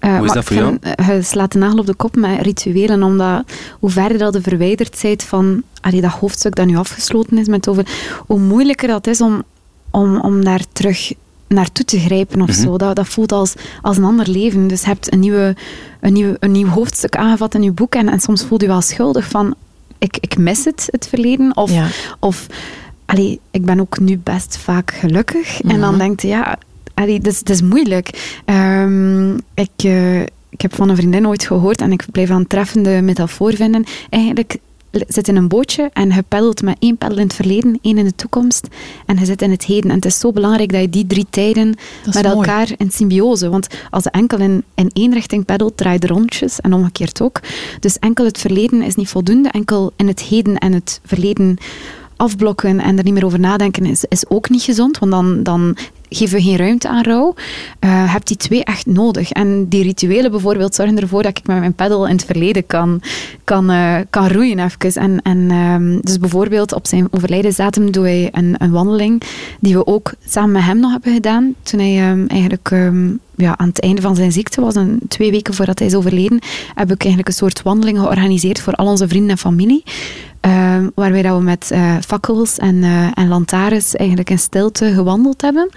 Uh, hoe is dat voor jou? Je slaat de nagel op de kop met rituelen, omdat hoe verder dat je verwijderd bent van allee, dat hoofdstuk dat nu afgesloten is, met over, hoe moeilijker dat is om, om, om daar terug naartoe te grijpen of mm -hmm. zo. Dat, dat voelt als, als een ander leven. Dus je hebt een, nieuwe, een, nieuw, een nieuw hoofdstuk aangevat in je boek en, en soms voel je wel schuldig van ik, ik mis het, het verleden. Of, ja. of allee, ik ben ook nu best vaak gelukkig. Mm -hmm. En dan mhm. denk je, ja, allee, dat, is, dat is moeilijk. Um, ik... Uh, ik heb van een vriendin ooit gehoord en ik blijf een treffende metafoor vinden. Eigenlijk zit in een bootje en je peddelt met één peddel in het verleden, één in de toekomst. En je zit in het heden. En het is zo belangrijk dat je die drie tijden met elkaar in symbiose, want als je enkel in, in één richting peddelt, draait de rondjes en omgekeerd ook. Dus enkel het verleden is niet voldoende, enkel in het heden en het verleden afblokken en er niet meer over nadenken is, is ook niet gezond, want dan, dan geven we geen ruimte aan rouw. Uh, heb die twee echt nodig. En die rituelen bijvoorbeeld zorgen ervoor dat ik met mijn pedal in het verleden kan, kan, uh, kan roeien even. En, um, dus bijvoorbeeld op zijn overlijdensdatum doe hij een, een wandeling die we ook samen met hem nog hebben gedaan. Toen hij um, eigenlijk um, ja, aan het einde van zijn ziekte was, een, twee weken voordat hij is overleden, heb ik eigenlijk een soort wandeling georganiseerd voor al onze vrienden en familie. Uh, waarbij dat we met uh, fakkels en, uh, en lantaarns eigenlijk in stilte gewandeld hebben.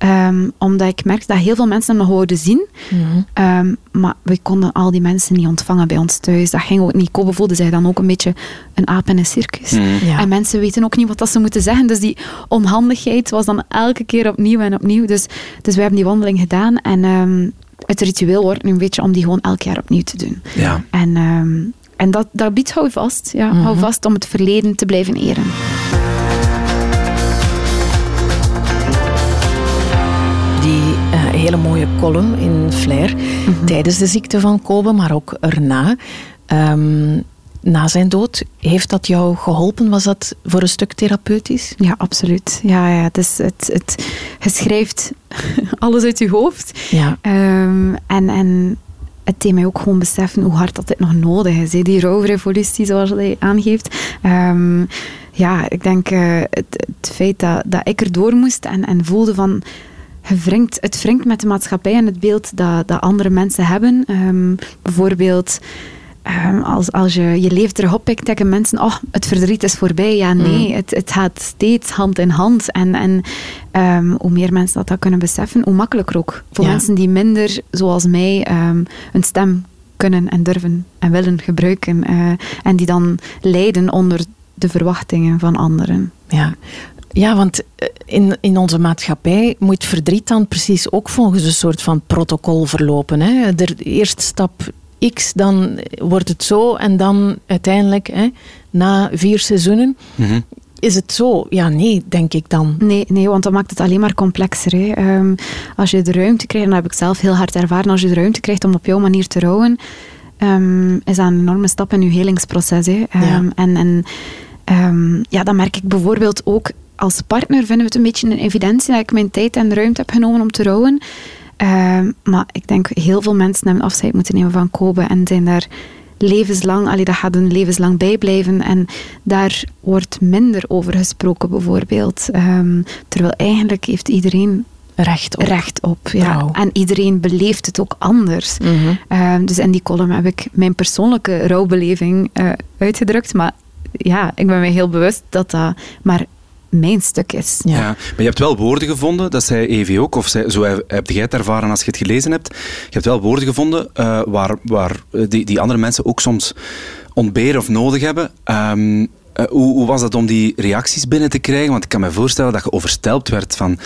Ehm, omdat ik merkte dat heel veel mensen hem nog wouden zien. Mhm. Ehm, maar we konden al die mensen niet ontvangen bij ons thuis. Dat ging ook niet. Kobe voelde zich dan ook een beetje een aap in een circus. Mhm. Ja. En mensen weten ook niet wat dat ze moeten zeggen. Dus die onhandigheid was dan elke keer opnieuw en opnieuw. Dus, dus we hebben die wandeling gedaan. En ehm, het ritueel wordt nu een beetje om die gewoon elk jaar opnieuw te doen. Ja. En, ehm, en dat, dat biedt hou vast. Ja, Hou Mhm. vast om het verleden te blijven eren. Die eh, hele mooie column in Flair Mhm. tijdens de ziekte van Kobe, maar ook erna. Ehm, na zijn dood, heeft dat jou geholpen? Was dat voor een stuk therapeutisch? Ja, absoluut. Ja, ja, het, is, het, het, je schrijft alles uit je hoofd. Ja. Ehm, en, en het deed mij ook gewoon beseffen hoe hard dat dit nog nodig is. Die rouwrevolutie, zoals hij aangeeft. Ehm, ja, ik denk eh, het, het feit dat, dat ik erdoor moest en, en voelde van... wringt- het wringt met de maatschappij en het beeld dat, dat andere mensen hebben. Ehm, bijvoorbeeld... ehm, als, als je je leven terug oppikt, denken mensen, oh, het verdriet is voorbij. Ja, nee, het, het gaat steeds hand in hand. En, en ehm, hoe meer mensen dat, dat kunnen beseffen, hoe makkelijker ook. Voor Ja. mensen die minder, zoals mij, ehm, een stem kunnen en durven en willen gebruiken. eh, en die dan lijden onder de verwachtingen van anderen. Ja. Ja, want eh, in, in onze maatschappij moet verdriet dan precies ook volgens een soort van protocol verlopen. Hè? De eerste stap X, dan wordt het zo en dan uiteindelijk, hè, na vier seizoenen, Mhm. is het zo. Ja, nee, denk ik dan. Nee, nee, want dat maakt het alleen maar complexer. Hè. Ehm, als je de ruimte krijgt, en dat heb ik zelf heel hard ervaren, als je de ruimte krijgt om op jouw manier te rouwen, ehm, is dat een enorme stap in je helingsproces. Hè. Ehm, Ja. En, en ehm, ja, dat merk ik bijvoorbeeld ook als partner, vinden we het een beetje een evidentie dat ik mijn tijd en ruimte heb genomen om te rouwen. Ehm, maar ik denk heel veel mensen hebben afscheid moeten nemen van Kobe en zijn daar levenslang, allee, dat gaat een levenslang bijblijven. En daar wordt minder over gesproken, bijvoorbeeld. Ehm, terwijl eigenlijk heeft iedereen Recht op. recht op. Ja. En iedereen beleeft het ook anders. Mhm. Ehm, dus in die column heb ik mijn persoonlijke rouwbeleving eh, uitgedrukt. Maar ja, ik ben me heel bewust dat dat maar mijn stuk is. Ja. Ja. Maar je hebt wel woorden gevonden, dat zei Evie ook, of zij, zo heb heb jij het ervaren als je het gelezen hebt. Je hebt wel woorden gevonden eh, waar, waar eh, die, die andere mensen ook soms ontberen of nodig hebben. Ehm, eh, hoe, hoe was dat om die reacties binnen te krijgen? Want ik kan me voorstellen dat je overstelpt werd van,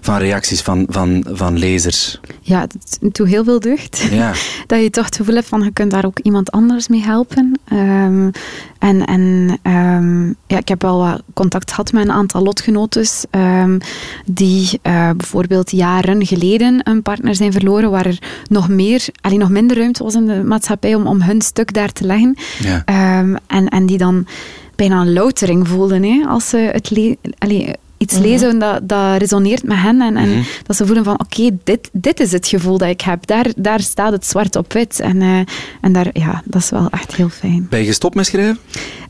van reacties van, van, van lezers. Ja, het doet heel veel deugd. Ja. dat je toch het gevoel hebt van je kunt daar ook iemand anders mee helpen. Ehm, en en ehm, ja, ik heb wel wat contact gehad met een aantal lotgenotes ehm, die eh, bijvoorbeeld jaren geleden een partner zijn verloren waar er nog meer, alleen nog minder ruimte was in de maatschappij om, om hun stuk daar te leggen. Ja. En, en die dan bijna een loutering voelden hè, als ze het le- allee, iets Mhm. lezen dat, dat resoneert met hen. En, en Mhm. dat ze voelen van, oké, dit, dit is het gevoel dat ik heb. Daar, daar staat het zwart op wit. En, eh, en daar, ja, dat is wel echt heel fijn. Ben je gestopt met schrijven?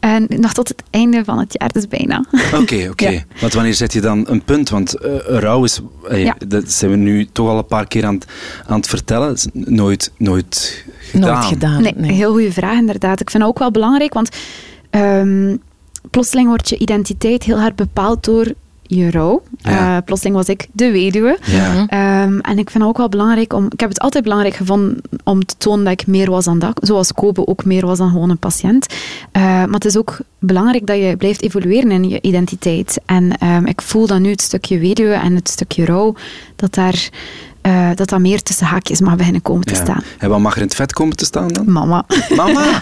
En nog tot het einde van het jaar, dus bijna. Oké, oké. Ja. Want wanneer zet je dan een punt? Want eh, rouw is, eh, Ja. dat zijn we nu toch al een paar keer aan, het- aan het vertellen, Het is nooit, nooit gedaan. Nooit gedaan. Nee, nee. heel goede vraag inderdaad. Ik vind dat ook wel belangrijk, want ehm, plotseling wordt je identiteit heel hard bepaald door je rouw. Ja. Eh, plotseling was ik de weduwe. Ja. Ehm, en ik vind het ook wel belangrijk om... Ik heb het altijd belangrijk gevonden om te tonen dat ik meer was dan dat. Zoals Kobe ook meer was dan gewoon een patiënt. Eh, maar het is ook belangrijk dat je blijft evolueren in je identiteit. En ehm, ik voel dat nu het stukje weduwe en het stukje rouw, dat daar... eh, dat dat meer tussen haakjes mag beginnen komen te Ja. staan. En wat mag er in het vet komen te staan dan? Mama. Mama!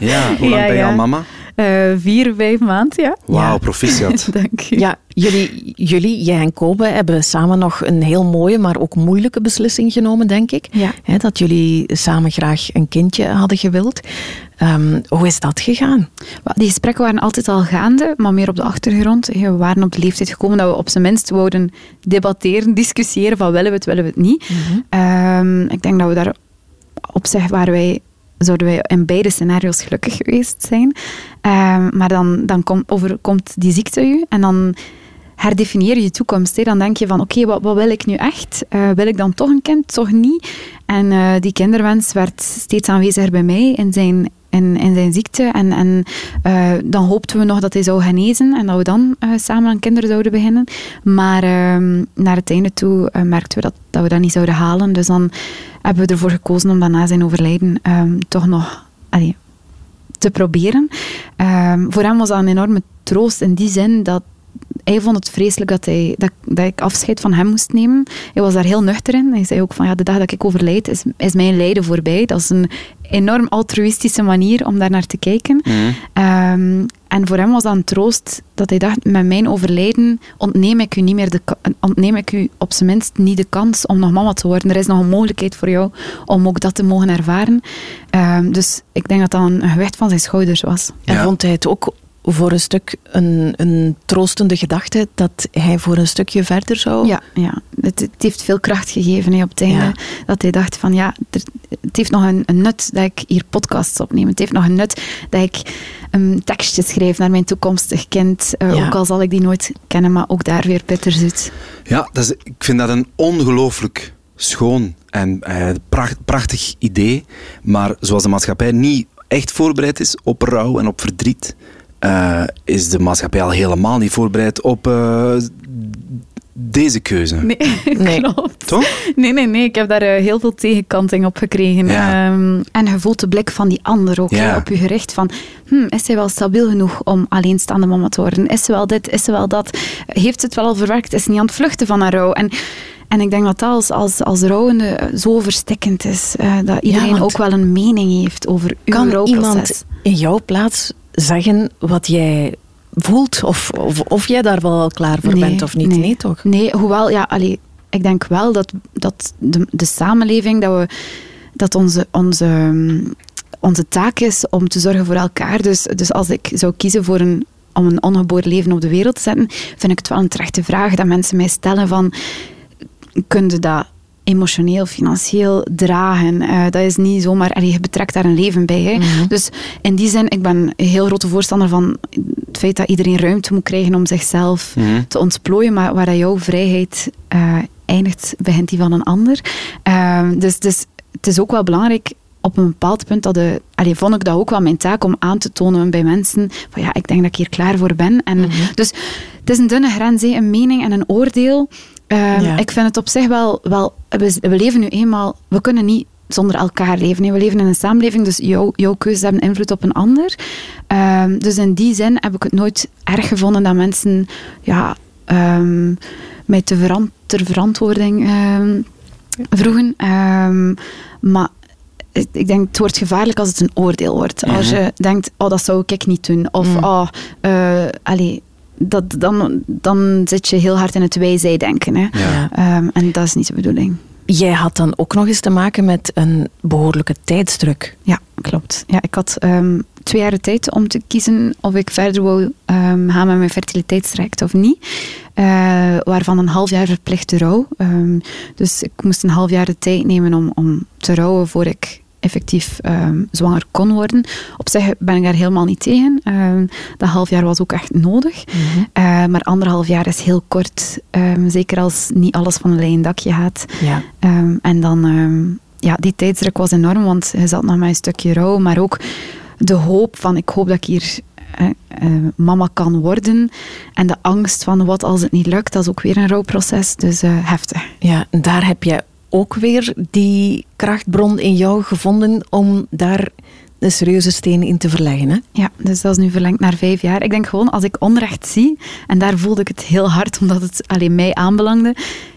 Ja, hoe lang Ja, ben je ja. al mama? Eh, vier, vijf maanden, ja. Wauw, proficiat. Dank je. Ja, jullie, jullie, jij en Kobe, hebben samen nog een heel mooie, maar ook moeilijke beslissing genomen, denk ik. Ja. Hè, dat jullie samen graag een kindje hadden gewild. Ehm, hoe is dat gegaan? Die gesprekken waren altijd al gaande, maar meer op de achtergrond. We waren op de leeftijd gekomen dat we op zijn minst wouden debatteren, discussiëren van willen we het, willen we het niet. Ehm, ik denk dat we daar op zich waren wij, zouden wij in beide scenario's gelukkig geweest zijn. Ehm, maar dan, dan komt overkomt die ziekte u en dan herdefinieer je je toekomst. Hè. Dan denk je van, oké, wat, wat wil ik nu echt? Eh, wil ik dan toch een kind, toch niet? En eh, die kinderwens werd steeds aanweziger bij mij in zijn in, zijn ziekte. En, en uh, dan hoopten we nog dat hij zou genezen en dat we dan uh, samen aan kinderen zouden beginnen. Maar uh, naar het einde toe merkten we dat, dat we dat niet zouden halen. Dus dan hebben we ervoor gekozen om dan na zijn overlijden ehm, toch nog te proberen. Ehm, voor hem was dat een enorme troost in die zin dat hij vond het vreselijk dat, hij, dat, dat, ik afscheid van hem moest nemen. Hij was daar heel nuchter in. Hij zei ook van, ja, de dag dat ik overlijd, is, is mijn lijden voorbij. Dat is een enorm altruïstische manier om daar naar te kijken. Mhm. Ehm, en voor hem was dat een troost dat hij dacht, met mijn overlijden ontneem ik u niet meer de ontneem ik u op zijn minst niet de kans om nog mama te worden. Er is nog een mogelijkheid voor jou om ook dat te mogen ervaren. Ehm, dus ik denk dat dat een gewicht van zijn schouders was. En vond hij het ook voor een stuk een, een troostende gedachte dat hij voor een stukje verder zou. Ja, ja. Het, het heeft veel kracht gegeven hè, op het einde. Dat hij dacht van ja, het heeft nog een, een, nut dat ik hier podcasts opneem. Het heeft nog een nut dat ik een tekstje schrijf naar mijn toekomstig kind. Uh, Ook al zal ik die nooit kennen, maar ook daar weer bitterzoet. Ja, dat is, ik vind dat een ongelooflijk schoon en pracht, prachtig idee. Maar zoals de maatschappij niet echt voorbereid is op rouw en op verdriet, uh, is de maatschappij al helemaal niet voorbereid op uh, deze keuze. Nee, nee. klopt. Toch? Nee, nee, nee. Ik heb daar uh, heel veel tegenkanting op gekregen. Ja. Um, en je voelt de blik van die ander ook ja. op je gericht. Van, hm, is zij wel stabiel genoeg om alleenstaande mama te worden? Is ze wel dit? Is ze wel dat? Heeft ze het wel al verwerkt? Is ze niet aan het vluchten van haar rouw? En en ik denk dat dat als, als, als rouwende zo verstikkend is. Uh, dat iedereen ja, ook wel een mening heeft over uw kan rouwproces. iemand in jouw plaats zeggen wat jij voelt? Of, of, of jij daar wel klaar voor bent of niet? Nee, toch? Nee, hoewel, ja, allee, ik denk wel dat, dat de, de samenleving, dat, we, dat onze, onze, onze taak is om te zorgen voor elkaar. Dus, dus als ik zou kiezen voor een, om een ongeboren leven op de wereld te zetten, vind ik het wel een terechte vraag dat mensen mij stellen van, kun je dat emotioneel, financieel dragen. Uh, dat is niet zomaar, allee, je betrekt daar een leven bij. Hè. Mhm. Dus in die zin, ik ben een heel grote voorstander van het feit dat iedereen ruimte moet krijgen om zichzelf mhm. te ontplooien, maar waar dat jouw vrijheid uh, eindigt, begint die van een ander. Uh, dus, dus het is ook wel belangrijk op een bepaald punt dat de, allee, vond ik dat ook wel mijn taak om aan te tonen bij mensen van ja, ik denk dat ik hier klaar voor ben. En mhm. Dus het is een dunne grens, een mening en een oordeel. Ehm, ik vind het op zich wel, wel we, we, leven nu eenmaal, we kunnen niet zonder elkaar leven. We leven in een samenleving, dus jouw, jouw keuzes hebben invloed op een ander. Ehm, dus in die zin heb ik het nooit erg gevonden dat mensen ja, um, mij te ter verantwoording vroegen. maar ik denk, het wordt gevaarlijk als het een oordeel wordt. Als je denkt, oh, dat zou ik niet doen. Of, mm. oh, uh, allee, dat, dan, dan zit je heel hard in het wij-zij-denken. Hè. Ehm, en dat is niet de bedoeling. Jij had dan ook nog eens te maken met een behoorlijke tijdsdruk. Ja, klopt. Ja, ik had um, twee jaar de tijd om te kiezen of ik verder wou um, gaan met mijn fertiliteitstraject of niet. Uh, waarvan een half jaar verplichte rouw. dus ik moest een half jaar de tijd nemen om, om te rouwen voor ik effectief ehm, zwanger kon worden. Op zich ben ik daar helemaal niet tegen. Um, dat half jaar was ook echt nodig. Mhm. Eh, maar anderhalf jaar is heel kort. Ehm, zeker als niet alles van een lijn dakje gaat. Ja. en dan, ja, die tijdsdruk was enorm, want je zat nog met een stukje rouw. Maar ook de hoop van, ik hoop dat ik hier uh, mama kan worden. En de angst van wat als het niet lukt, dat is ook weer een rouwproces. Dus heftig. Ja, daar heb je ook weer die krachtbron in jou gevonden om daar een serieuze steen in te verleggen. Hè? Ja, dus dat is nu verlengd naar vijf jaar. Ik denk gewoon, als ik onrecht zie, en daar voelde ik het heel hard, omdat het alleen mij aanbelangde,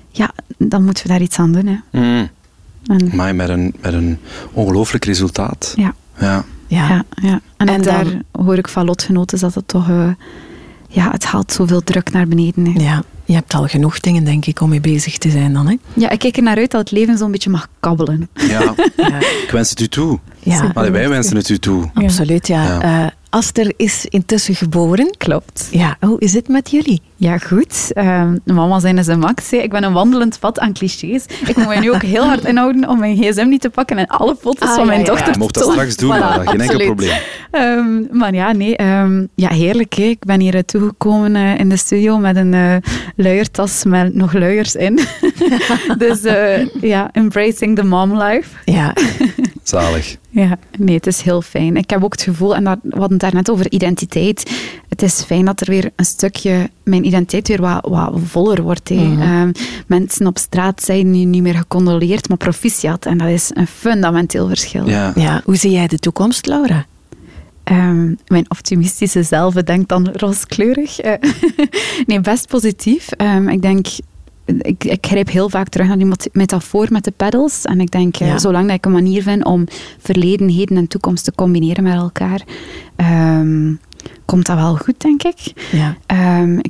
ja, dan moeten we daar iets aan doen. Hè. Mm. Maar met een, met een ongelooflijk resultaat. Ja. Ja. Ja. ja, En, en daar hoor ik van lotgenoten dat het toch... Uh, ja, het haalt zoveel druk naar beneden. Hè. Ja, je hebt al genoeg dingen, denk ik, om mee bezig te zijn dan. Hè? Ja, ik kijk er naar uit dat het leven zo'n beetje mag kabbelen. Ja, ja. ik wens het u toe. Ja. wij wensen het u toe. Absoluut, ja. ja. Uh, Aster is intussen geboren. Klopt. Ja, hoe is het met jullie? Ja, goed. Uh, mama zijn is een max. Ik ben een wandelend pad aan clichés. Ik moet mij nu ook heel hard inhouden om mijn gsm niet te pakken en alle foto's ah, van mijn dochter te mocht dat straks doen, voilà, geen enkel probleem. Um, maar ja, nee. Um, ja, heerlijk. Hè. Ik ben hier toegekomen uh, in de studio met een uh, luiertas met nog luiers in. dus uh, ja, embracing the mom life. Ja. Zalig. Ja, nee, het is heel fijn. Ik heb ook het gevoel, en dat, we hadden het daarnet over identiteit. Het is fijn dat er weer een stukje, mijn identiteit weer wat, wat voller wordt. Mm mensen op straat zijn nu niet meer gecondoleerd, maar proficiat. En dat is een fundamenteel verschil. Ja. ja. Hoe zie jij de toekomst, Laura? Um, mijn optimistische zelf denkt dan rooskleurig. Uh, nee, best positief. Um, ik denk ik, ik grijp heel vaak terug naar die metafoor met de pedals. En ik denk, eh, zolang dat ik een manier vind om verleden, heden en toekomst te combineren met elkaar, um, komt dat wel goed, denk ik. Ja. Um,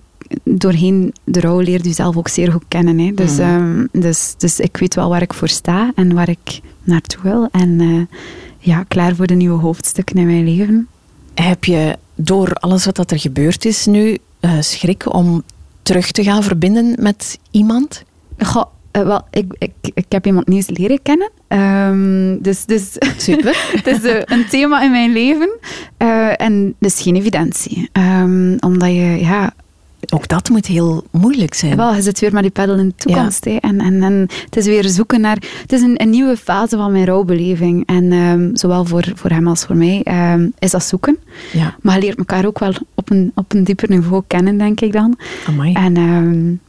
doorheen de rouw leert u zelf ook zeer goed kennen. Hè. Dus, mm. dus, dus ik weet wel waar ik voor sta en waar ik naartoe wil. En uh, ja, klaar voor de nieuwe hoofdstukken in mijn leven. Heb je door alles wat er gebeurd is nu uh, schrik om terug te gaan verbinden met iemand? Goh, uh, wel, ik, ik, ik heb iemand nieuws leren kennen. Um, dus, dus Super. het is uh, een thema in mijn leven. Uh, en dus geen evidentie. Um, omdat je, ja, ook dat moet heel moeilijk zijn. Wel, je zit weer met die pedal in de toekomst. Hè. En, en, en het is weer zoeken naar... Het is een, een nieuwe fase van mijn rouwbeleving. En um, zowel voor, voor hem als voor mij um, is dat zoeken. Ja. Maar je leert elkaar ook wel op een, op een dieper niveau kennen, denk ik dan. Amai. En um,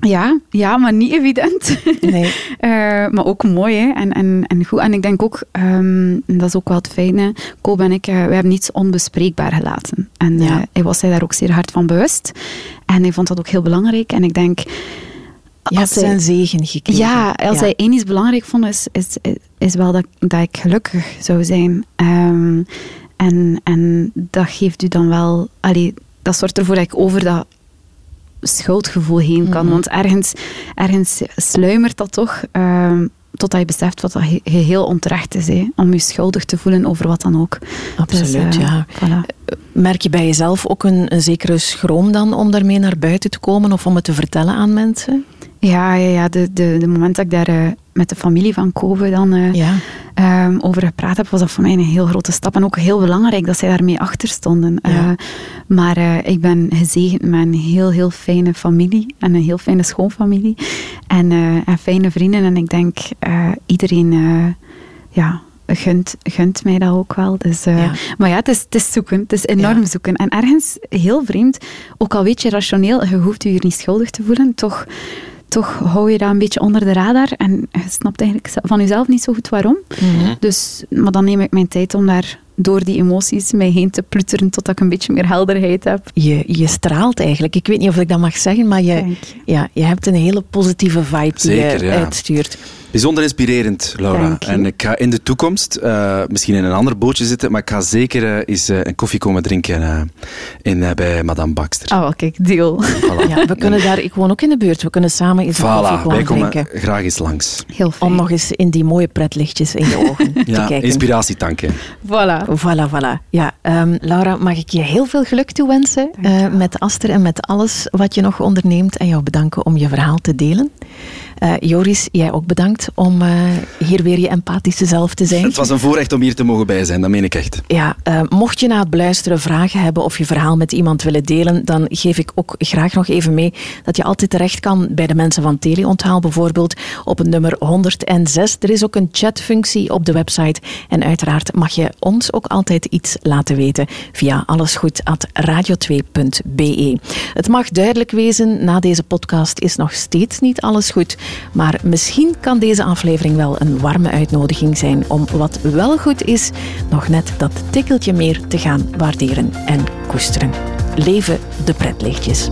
ja, ja, maar niet evident. Nee. uh, maar ook mooi hè? En, en, en goed. En ik denk ook, um, dat is ook wel het fijne, Koop en ik, uh, we hebben niets onbespreekbaar gelaten. En ja. uh, hij was zich daar ook zeer hard van bewust. En hij vond dat ook heel belangrijk. En ik denk... Je hebt zijn zegen gekregen. Ja, als ja. hij één iets belangrijk vond, is, is, is wel dat, dat ik gelukkig zou zijn. Um, en, en dat geeft u dan wel... Allee, dat zorgt ervoor dat ik over dat schuldgevoel heen kan. Mm -hmm. Want ergens, ergens sluimert dat toch, um, totdat je beseft wat dat geheel onterecht is. Hè, om je schuldig te voelen over wat dan ook. Absoluut, dus, uh, ja. Voilà. Merk je bij jezelf ook een, een zekere schroom dan om daarmee naar buiten te komen of om het te vertellen aan mensen? Ja, ja, ja. De, de, de moment dat ik daar uh, met de familie van Kobe dan uh, ja. um, over gepraat heb, was dat voor mij een heel grote stap. En ook heel belangrijk dat zij daarmee achter stonden. Ja. Uh, maar ik ben gezegend met een heel, heel fijne familie. En een heel fijne schoonfamilie. En, en fijne vrienden. En ik denk iedereen... ja, gunt, gunt mij dat ook wel. Dus, uh, ja. Maar ja, het is, het is zoeken. Het is enorm ja. zoeken. En ergens heel vreemd, ook al weet je rationeel, je hoeft je hier niet schuldig te voelen, toch, toch hou je dat een beetje onder de radar en je snapt eigenlijk van jezelf niet zo goed waarom. Mm -hmm. dus, maar dan neem ik mijn tijd om daar door die emoties mij heen te plutteren totdat ik een beetje meer helderheid heb. Je, je straalt eigenlijk. Ik weet niet of ik dat mag zeggen, maar je, je. Ja, je hebt een hele positieve vibe Zeker, die je ja. uitstuurt. Bijzonder inspirerend, Laura. En ik ga in de toekomst uh, misschien in een ander bootje zitten, maar ik ga zeker uh, eens uh, een koffie komen drinken uh, in, bij Madame Baxter. Oh, kijk, deal. Voilà. Ja, we kunnen daar, ik woon ook in de buurt, we kunnen samen eens voilà, een koffie komen wij komen drinken. graag eens langs. Heel fijn. Om nog eens in die mooie pretlichtjes in je ogen ja, te kijken. inspiratietanken. Voilà. Voilà, voilà. Ja, um, Laura, mag ik je heel veel geluk toewensen met Aster en met alles wat je nog onderneemt en jou bedanken om je verhaal te delen. Uh, Joris, jij ook bedankt om uh, hier weer je empathische zelf te zijn. Het was een voorrecht om hier te mogen bij zijn, dat meen ik echt. Ja, uh, mocht je na het beluisteren vragen hebben of je verhaal met iemand willen delen, dan geef ik ook graag nog even mee dat je altijd terecht kan bij de mensen van Teleonthaal bijvoorbeeld op het nummer 106. Er is ook een chatfunctie op de website en uiteraard mag je ons ook altijd iets laten weten via allesgoed.radio2.be. Het mag duidelijk wezen, na deze podcast is nog steeds niet alles goed. Maar misschien kan deze aflevering wel een warme uitnodiging zijn om wat wel goed is, nog net dat tikkeltje meer te gaan waarderen en koesteren. Leven de pretlichtjes.